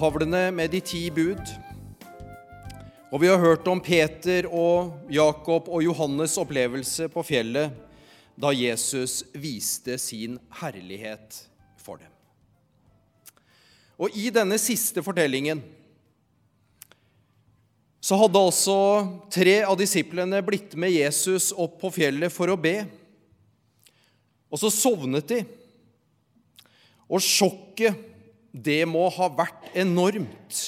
tavlene med de ti bud. Og vi har hørt om Peter og Jakob og Johannes' opplevelse på fjellet da Jesus viste sin herlighet for dem. Og i denne siste fortellingen så hadde altså tre av disiplene blitt med Jesus opp på fjellet for å be. Og så sovnet de. Og sjokket, det må ha vært enormt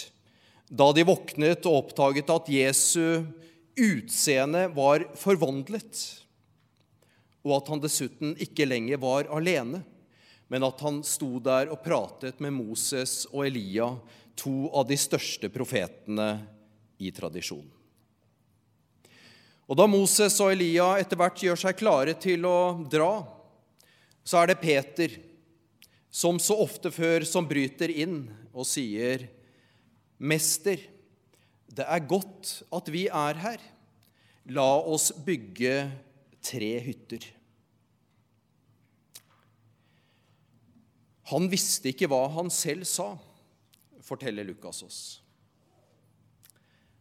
da de våknet og oppdaget at Jesu utseende var forvandlet, og at han dessuten ikke lenger var alene, men at han sto der og pratet med Moses og Elia, to av de største profetene i tradisjonen. Og Da Moses og Elia etter hvert gjør seg klare til å dra, så er det Peter som så ofte før som bryter inn og sier, 'Mester, det er godt at vi er her. La oss bygge tre hytter.' Han visste ikke hva han selv sa, forteller Lukas oss.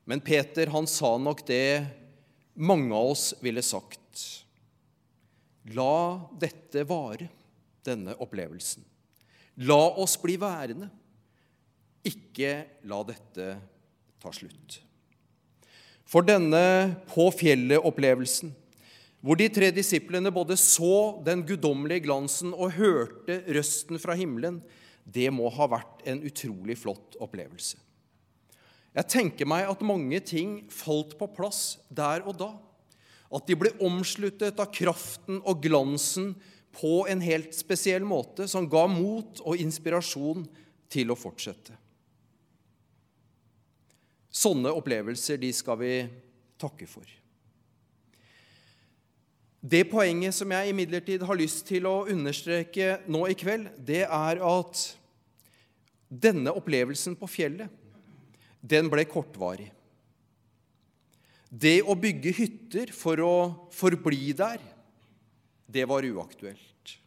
Men Peter han sa nok det mange av oss ville sagt. La dette vare, denne opplevelsen. La oss bli værende. Ikke la dette ta slutt. For denne på fjellet-opplevelsen, hvor de tre disiplene både så den guddommelige glansen og hørte røsten fra himmelen, det må ha vært en utrolig flott opplevelse. Jeg tenker meg at mange ting falt på plass der og da. At de ble omsluttet av kraften og glansen på en helt spesiell måte, som ga mot og inspirasjon til å fortsette. Sånne opplevelser de skal vi takke for. Det poenget som jeg imidlertid har lyst til å understreke nå i kveld, det er at denne opplevelsen på fjellet den ble kortvarig. Det å bygge hytter for å forbli der, det var uaktuelt.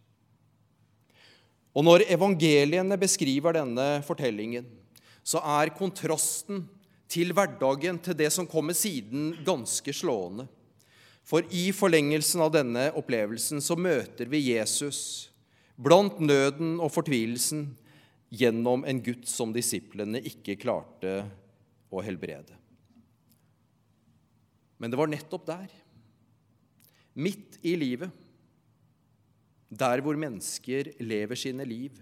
Og når evangeliene beskriver denne fortellingen, så er kontrasten til hverdagen, til det som kommer siden, ganske slående. For i forlengelsen av denne opplevelsen så møter vi Jesus blant nøden og fortvilelsen gjennom en gutt som disiplene ikke klarte å helbrede. Men det var nettopp der, midt i livet, der hvor mennesker lever sine liv,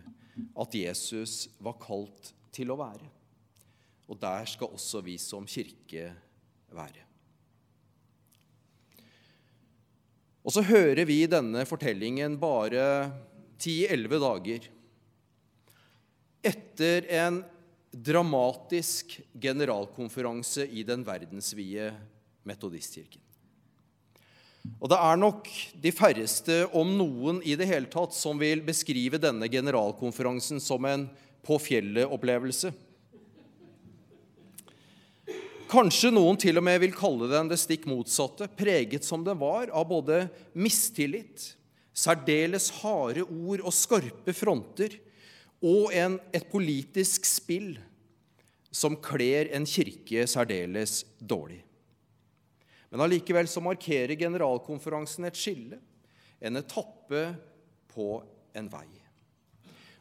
at Jesus var kalt til å være. Og der skal også vi som kirke være. Og så hører vi denne fortellingen bare 10-11 dager etter en dramatisk generalkonferanse i den verdensvide metodistkirken. Og det er nok de færreste, om noen i det hele tatt, som vil beskrive denne generalkonferansen som en på fjellet-opplevelse. Kanskje noen til og med vil kalle den det stikk motsatte, preget som den var av både mistillit, særdeles harde ord og skarpe fronter, og en, et politisk spill som kler en kirke særdeles dårlig. Men allikevel så markerer generalkonferansen et skille, en etappe på en vei.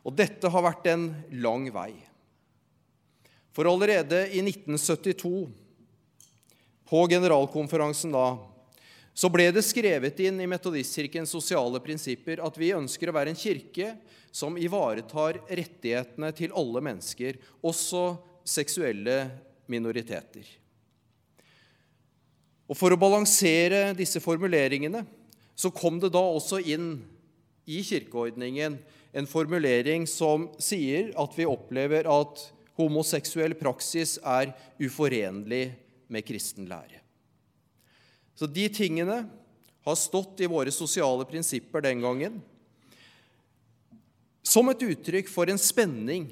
Og dette har vært en lang vei. For allerede i 1972, på generalkonferansen da, så ble det skrevet inn i Metodistkirkens sosiale prinsipper at vi ønsker å være en kirke som ivaretar rettighetene til alle mennesker, også seksuelle minoriteter. Og For å balansere disse formuleringene så kom det da også inn i kirkeordningen en formulering som sier at vi opplever at homoseksuell praksis er uforenlig med kristen lære. Så de tingene har stått i våre sosiale prinsipper den gangen som et uttrykk for en spenning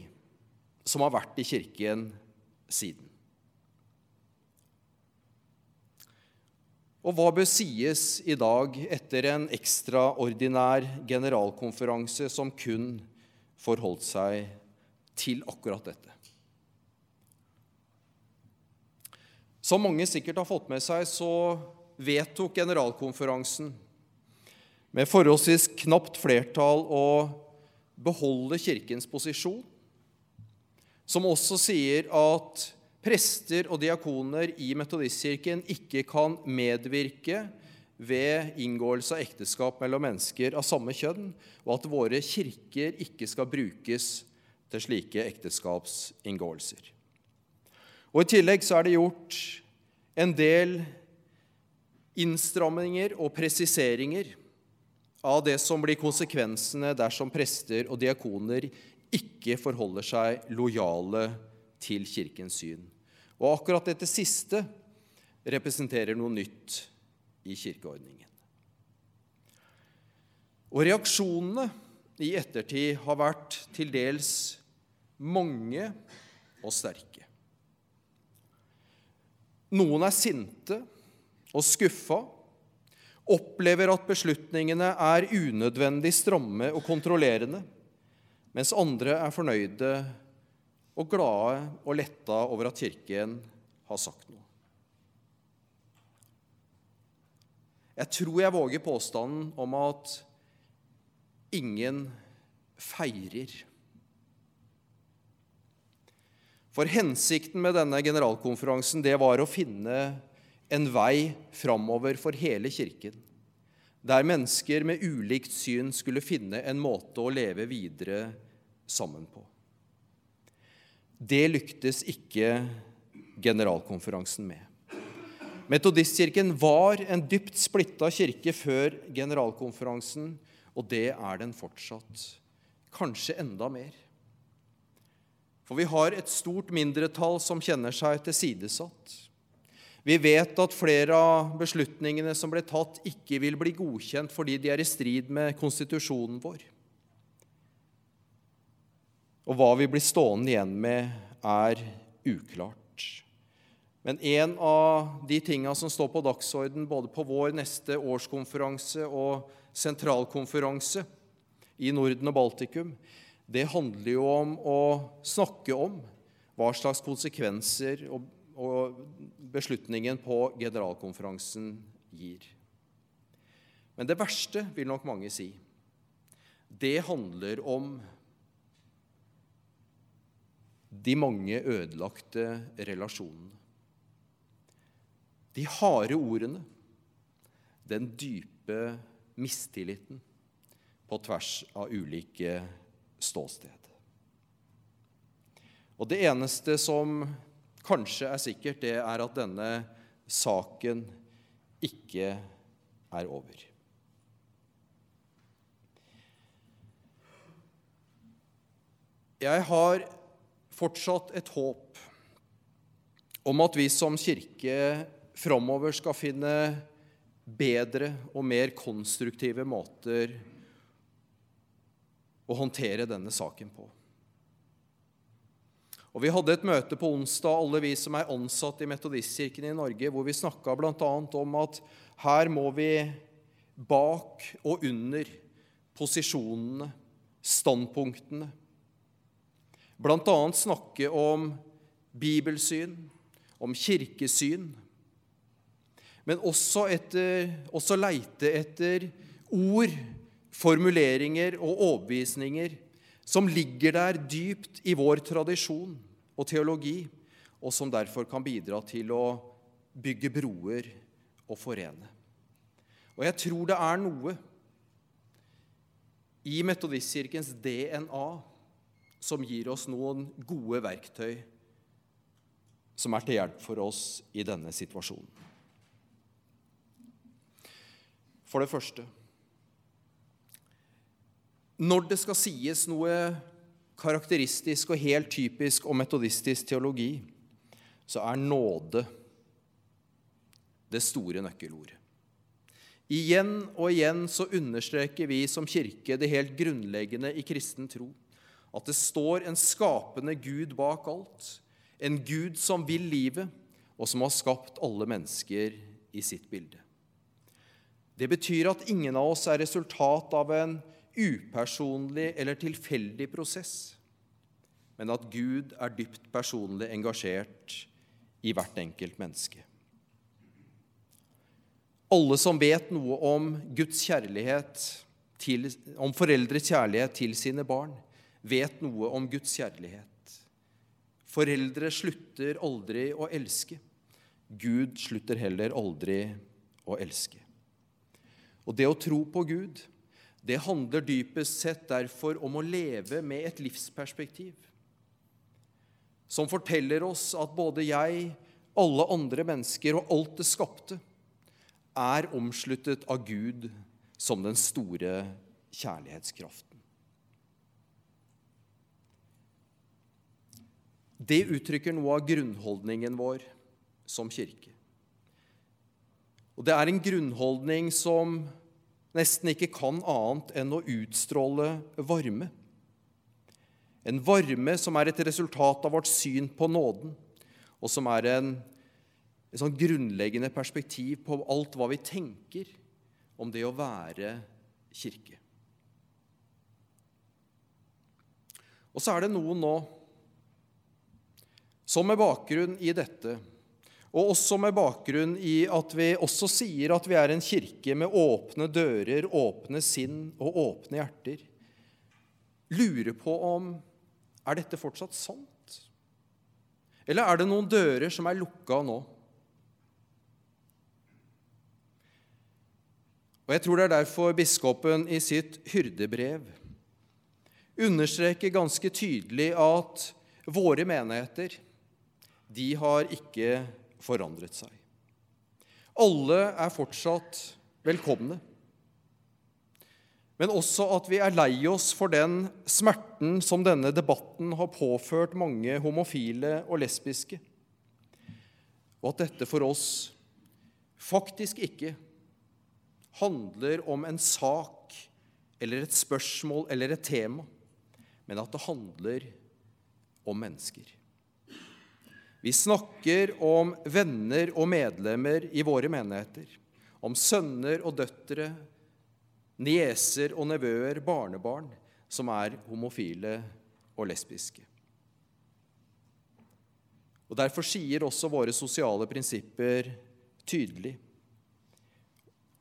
som har vært i Kirken siden. Og hva bør sies i dag etter en ekstraordinær generalkonferanse som kun forholdt seg til akkurat dette? Som mange sikkert har fått med seg, så vedtok generalkonferansen med forholdsvis knapt flertall å beholde Kirkens posisjon, som også sier at prester og diakoner i Metodistkirken ikke kan medvirke ved inngåelse av ekteskap mellom mennesker av samme kjønn, og at våre kirker ikke skal brukes til slike ekteskapsinngåelser. Og I tillegg så er det gjort en del innstramminger og presiseringer av det som blir konsekvensene dersom prester og diakoner ikke forholder seg lojale til Kirkens syn. Og akkurat dette siste representerer noe nytt i kirkeordningen. Og reaksjonene i ettertid har vært til dels mange og sterke. Noen er sinte og skuffa opplever at beslutningene er unødvendig stramme og kontrollerende, mens andre er fornøyde og glade og letta over at Kirken har sagt noe. Jeg tror jeg våger påstanden om at ingen feirer. For hensikten med denne generalkonferansen det var å finne en vei framover for hele Kirken, der mennesker med ulikt syn skulle finne en måte å leve videre sammen på. Det lyktes ikke generalkonferansen med. Metodistkirken var en dypt splitta kirke før generalkonferansen, og det er den fortsatt. Kanskje enda mer. For vi har et stort mindretall som kjenner seg tilsidesatt. Vi vet at flere av beslutningene som ble tatt, ikke vil bli godkjent fordi de er i strid med konstitusjonen vår. Og hva vi blir stående igjen med, er uklart. Men en av de tinga som står på dagsorden både på vår neste årskonferanse og sentralkonferanse i Norden og Baltikum, det handler jo om å snakke om hva slags konsekvenser og og beslutningen på generalkonferansen gir. Men det verste, vil nok mange si, det handler om de mange ødelagte relasjonene. De harde ordene, den dype mistilliten på tvers av ulike ståsted. Og det eneste som kanskje er sikkert, det er at denne saken ikke er over. Jeg har fortsatt et håp om at vi som kirke framover skal finne bedre og mer konstruktive måter å håndtere denne saken på. Og Vi hadde et møte på onsdag, alle vi som er ansatt i Metodistkirken i Norge, hvor vi snakka bl.a. om at her må vi bak og under posisjonene, standpunktene, bl.a. snakke om bibelsyn, om kirkesyn, men også, etter, også leite etter ord, formuleringer og overbevisninger som ligger der dypt i vår tradisjon og teologi, og som derfor kan bidra til å bygge broer og forene. Og jeg tror det er noe i Metodistkirkens DNA som gir oss noen gode verktøy som er til hjelp for oss i denne situasjonen. For det første når det skal sies noe karakteristisk og helt typisk om metodistisk teologi, så er nåde det store nøkkelordet. Igjen og igjen så understreker vi som kirke det helt grunnleggende i kristen tro. At det står en skapende Gud bak alt. En Gud som vil livet, og som har skapt alle mennesker i sitt bilde. Det betyr at ingen av oss er resultat av en upersonlig eller tilfeldig prosess, men at Gud er dypt personlig engasjert i hvert enkelt menneske. Alle som vet noe om Guds kjærlighet, til, om foreldres kjærlighet til sine barn, vet noe om Guds kjærlighet. Foreldre slutter aldri å elske. Gud slutter heller aldri å elske. Og det å tro på Gud, det handler dypest sett derfor om å leve med et livsperspektiv som forteller oss at både jeg, alle andre mennesker og alt det skapte, er omsluttet av Gud som den store kjærlighetskraften. Det uttrykker noe av grunnholdningen vår som kirke. Og det er en grunnholdning som nesten ikke kan annet enn å utstråle varme. En varme som er et resultat av vårt syn på nåden, og som er en, et sånn grunnleggende perspektiv på alt hva vi tenker om det å være kirke. Og så er det noen nå som med bakgrunn i dette, og også med bakgrunn i at vi også sier at vi er en kirke med åpne dører, åpne sinn og åpne hjerter, lurer på om er dette fortsatt sant? Eller er det noen dører som er lukka nå? Og Jeg tror det er derfor biskopen i sitt hyrdebrev understreker ganske tydelig at våre menigheter de har ikke forandret seg. Alle er fortsatt velkomne men også at vi er lei oss for den smerten som denne debatten har påført mange homofile og lesbiske, og at dette for oss faktisk ikke handler om en sak eller et spørsmål eller et tema, men at det handler om mennesker. Vi snakker om venner og medlemmer i våre menigheter, om sønner og døtre, nieser og nevøer, barnebarn, som er homofile og lesbiske. Og Derfor sier også våre sosiale prinsipper tydelig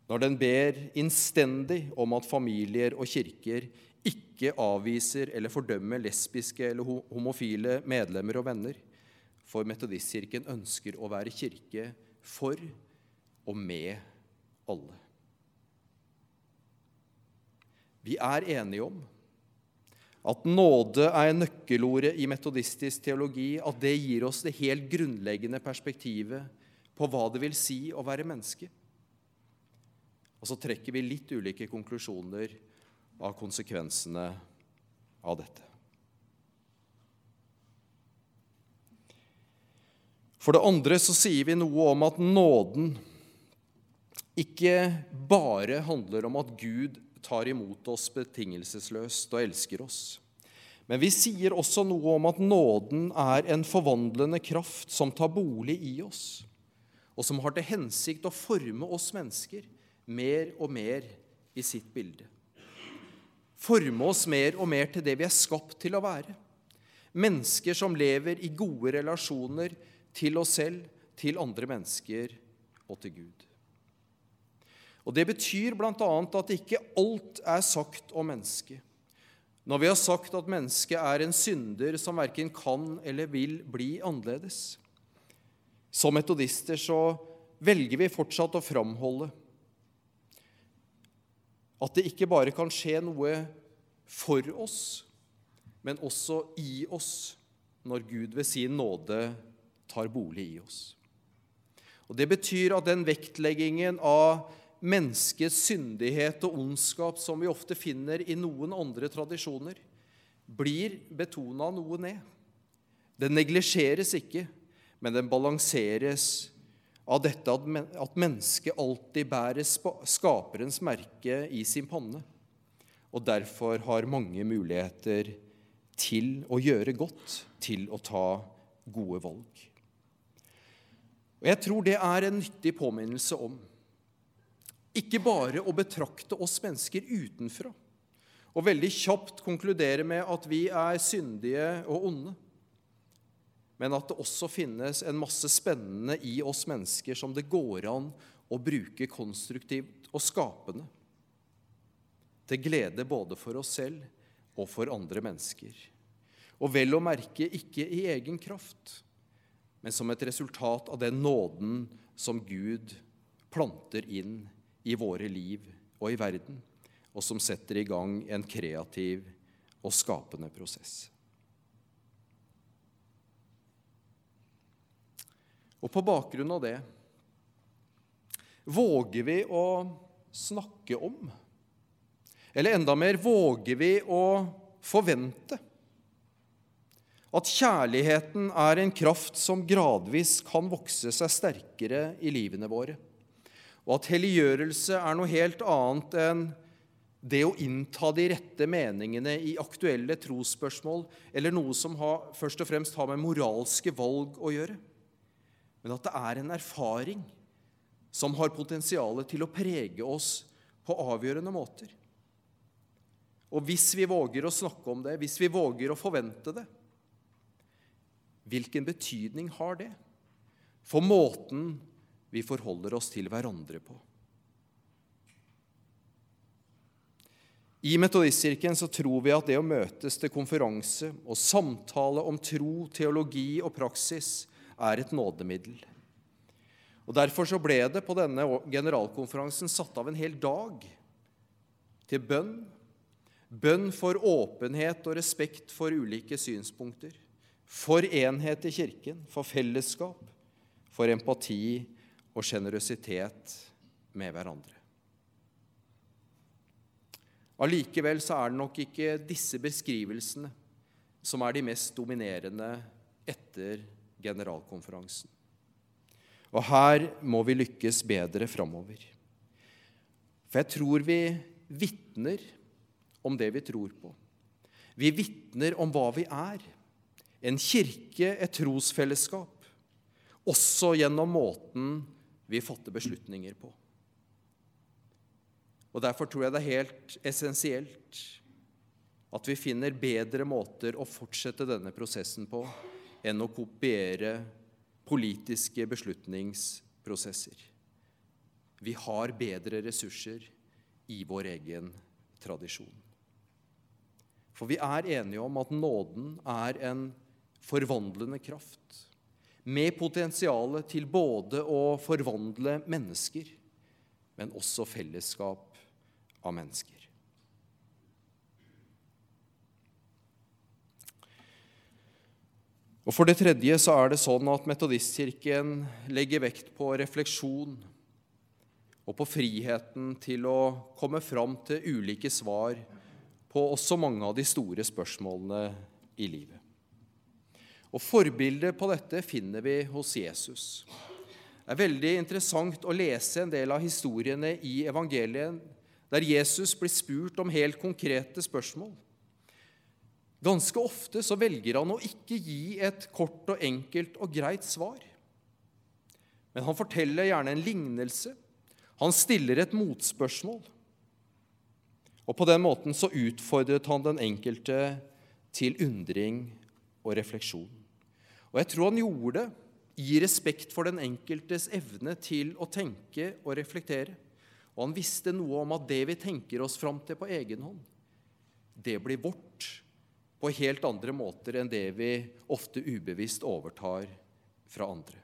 når den ber innstendig om at familier og kirker ikke avviser eller fordømmer lesbiske eller homofile medlemmer og venner, for Metodistkirken ønsker å være kirke for og med alle. Vi er enige om at nåde er nøkkelordet i metodistisk teologi, at det gir oss det helt grunnleggende perspektivet på hva det vil si å være menneske. Og så trekker vi litt ulike konklusjoner av konsekvensene av dette. For det andre så sier vi noe om at nåden ikke bare handler om at Gud tar imot oss betingelsesløst og elsker oss. Men vi sier også noe om at nåden er en forvandlende kraft som tar bolig i oss, og som har til hensikt å forme oss mennesker mer og mer i sitt bilde. Forme oss mer og mer til det vi er skapt til å være. Mennesker som lever i gode relasjoner til oss selv, til andre mennesker og til Gud. Og Det betyr bl.a. at ikke alt er sagt om mennesket. Når vi har sagt at mennesket er en synder som verken kan eller vil bli annerledes. Som metodister så velger vi fortsatt å framholde at det ikke bare kan skje noe for oss, men også i oss når Gud ved sin nåde tar bolig i oss. Og Det betyr at den vektleggingen av menneskets syndighet og ondskap som vi ofte finner i noen andre tradisjoner, blir betona noe ned. Den neglisjeres ikke, men den balanseres av dette at mennesket alltid bærer skaperens merke i sin panne, og derfor har mange muligheter til å gjøre godt, til å ta gode valg. Og Jeg tror det er en nyttig påminnelse om ikke bare å betrakte oss mennesker utenfra og veldig kjapt konkludere med at vi er syndige og onde. men at det også finnes en masse spennende i oss mennesker som det går an å bruke konstruktivt og skapende. Til glede både for oss selv og for andre mennesker. Og vel å merke ikke i egen kraft, men som et resultat av den nåden som Gud planter inn i våre liv og i verden, og som setter i gang en kreativ og skapende prosess. Og på bakgrunn av det våger vi å snakke om, eller enda mer våger vi å forvente, at kjærligheten er en kraft som gradvis kan vokse seg sterkere i livene våre, og at helliggjørelse er noe helt annet enn det å innta de rette meningene i aktuelle trosspørsmål, eller noe som har, først og fremst har med moralske valg å gjøre men at det er en erfaring som har potensial til å prege oss på avgjørende måter. Og hvis vi våger å snakke om det, hvis vi våger å forvente det, hvilken betydning har det for måten vi forholder oss til hverandre på? I Metodistkirken så tror vi at det å møtes til konferanse og samtale om tro, teologi og praksis er et nådemiddel. Og Derfor så ble det på denne generalkonferansen satt av en hel dag til bønn. Bønn for åpenhet og respekt for ulike synspunkter. For enhet i Kirken, for fellesskap, for empati og sjenerøsitet med hverandre. Allikevel så er det nok ikke disse beskrivelsene som er de mest dominerende etter generalkonferansen. Og her må vi lykkes bedre framover. For jeg tror vi vitner om det vi tror på. Vi vitner om hva vi er. En kirke, et trosfellesskap. Også gjennom måten vi fatter beslutninger på. Og Derfor tror jeg det er helt essensielt at vi finner bedre måter å fortsette denne prosessen på enn å kopiere politiske beslutningsprosesser. Vi har bedre ressurser i vår egen tradisjon. For vi er enige om at nåden er en forvandlende kraft med potensial til både å forvandle mennesker, men også fellesskap av mennesker. Og For det tredje så er det sånn at Metodistkirken legger vekt på refleksjon og på friheten til å komme fram til ulike svar på også mange av de store spørsmålene i livet. Og Forbildet på dette finner vi hos Jesus. Det er veldig interessant å lese en del av historiene i evangelien der Jesus blir spurt om helt konkrete spørsmål. Ganske ofte så velger han å ikke gi et kort og enkelt og greit svar. Men han forteller gjerne en lignelse. Han stiller et motspørsmål. Og på den måten så utfordret han den enkelte til undring og refleksjon. Og jeg tror han gjorde det i respekt for den enkeltes evne til å tenke og reflektere. Og han visste noe om at det vi tenker oss fram til på egen hånd, det blir vårt på helt andre måter enn det vi ofte ubevisst overtar fra andre.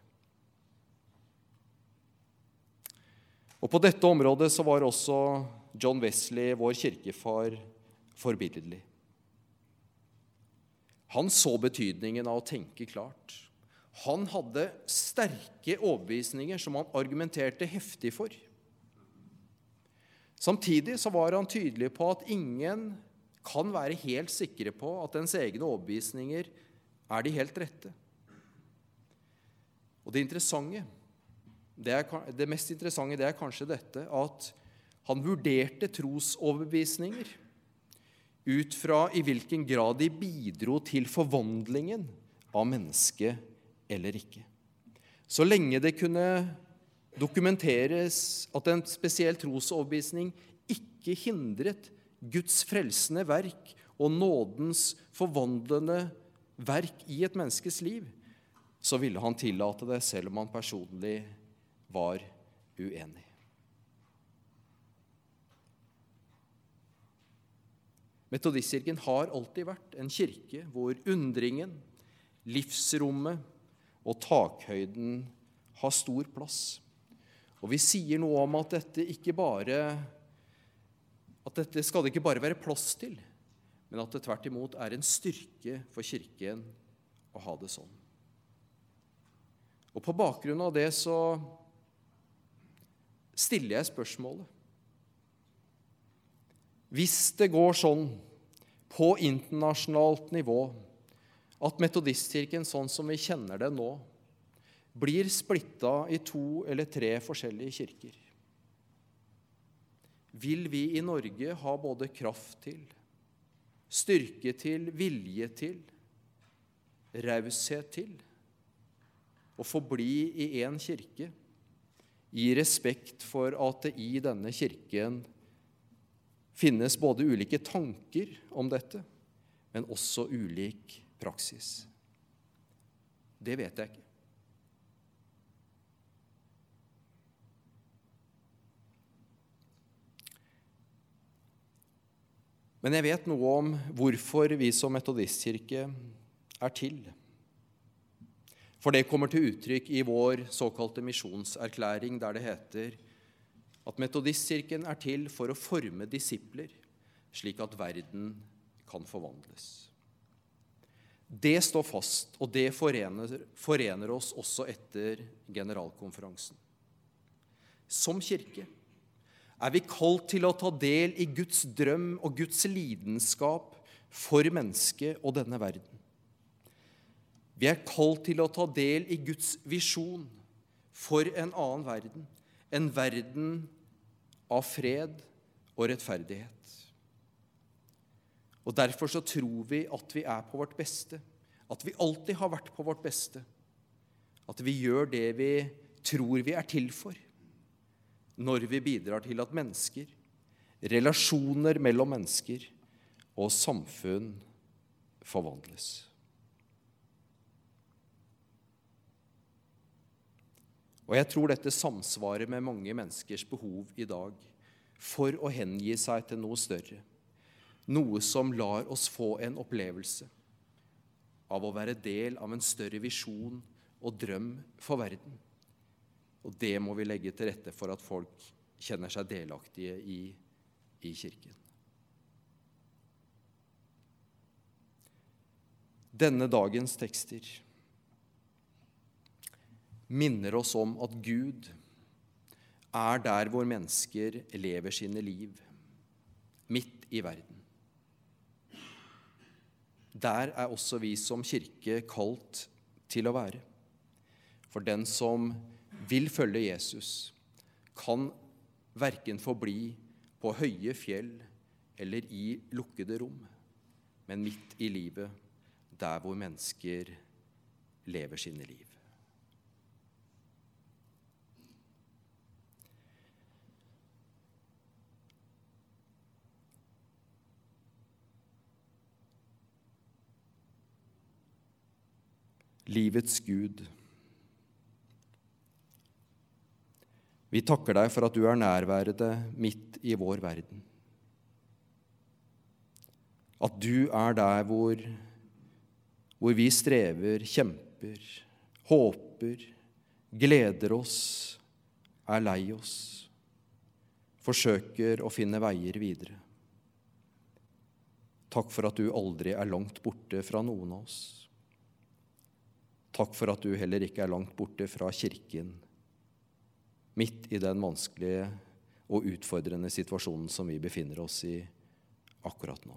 Og På dette området så var også John Wesley, vår kirkefar, forbilledlig. Han så betydningen av å tenke klart. Han hadde sterke overbevisninger som han argumenterte heftig for. Samtidig så var han tydelig på at ingen kan være helt sikre på at ens egne overbevisninger er de helt rette. Og det interessante, det, er, det mest interessante det er kanskje dette at han vurderte trosoverbevisninger ut fra i hvilken grad de bidro til forvandlingen av mennesket eller ikke. Så lenge det kunne dokumenteres at en spesiell trosoverbevisning ikke hindret Guds frelsende verk og nådens forvandlende verk i et menneskes liv, så ville han tillate det, selv om han personlig var uenig. Metodistkirken har alltid vært en kirke hvor undringen, livsrommet og takhøyden har stor plass. Og vi sier noe om at dette ikke bare at dette skal det ikke bare være plass til, men at det tvert imot er en styrke for Kirken å ha det sånn. Og På bakgrunn av det så stiller jeg spørsmålet Hvis det går sånn på internasjonalt nivå at Metodistkirken sånn som vi kjenner det nå, blir splitta i to eller tre forskjellige kirker, vil vi i Norge ha både kraft til, styrke til, vilje til, raushet til å forbli i én kirke, i respekt for at det i denne kirken finnes både ulike tanker om dette, men også ulik praksis. Det vet jeg ikke. Men jeg vet noe om hvorfor vi som metodistkirke er til. For det kommer til uttrykk i vår såkalte misjonserklæring, der det heter at metodistkirken er til for å forme disipler, slik at verden kan forvandles. Det står fast, og det forener, forener oss også etter generalkonferansen. Som kirke er vi kalt til å ta del i Guds drøm og Guds lidenskap for mennesket og denne verden. Vi er kalt til å ta del i Guds visjon for en annen verden, en verden av fred og rettferdighet. Og Derfor så tror vi at vi er på vårt beste, at vi alltid har vært på vårt beste, at vi gjør det vi tror vi er til for når vi bidrar til at mennesker, relasjoner mellom mennesker og samfunn forvandles. Og jeg tror dette samsvarer med mange menneskers behov i dag for å hengi seg til noe større, noe som lar oss få en opplevelse av å være del av en større visjon og drøm for verden. Og det må vi legge til rette for at folk kjenner seg delaktige i, i Kirken. Denne dagens tekster minner oss om at Gud er der hvor mennesker lever sine liv, midt i verden. Der er også vi som kirke kalt til å være. For den som vil følge Jesus, kan verken forbli på høye fjell eller i lukkede rom, men midt i livet, der hvor mennesker lever sine liv. Livets Gud. Vi takker deg for at du er nærværende midt i vår verden. At du er der hvor, hvor vi strever, kjemper, håper, gleder oss, er lei oss, forsøker å finne veier videre. Takk for at du aldri er langt borte fra noen av oss. Takk for at du heller ikke er langt borte fra Kirken midt i den vanskelige og utfordrende situasjonen som vi befinner oss i akkurat nå.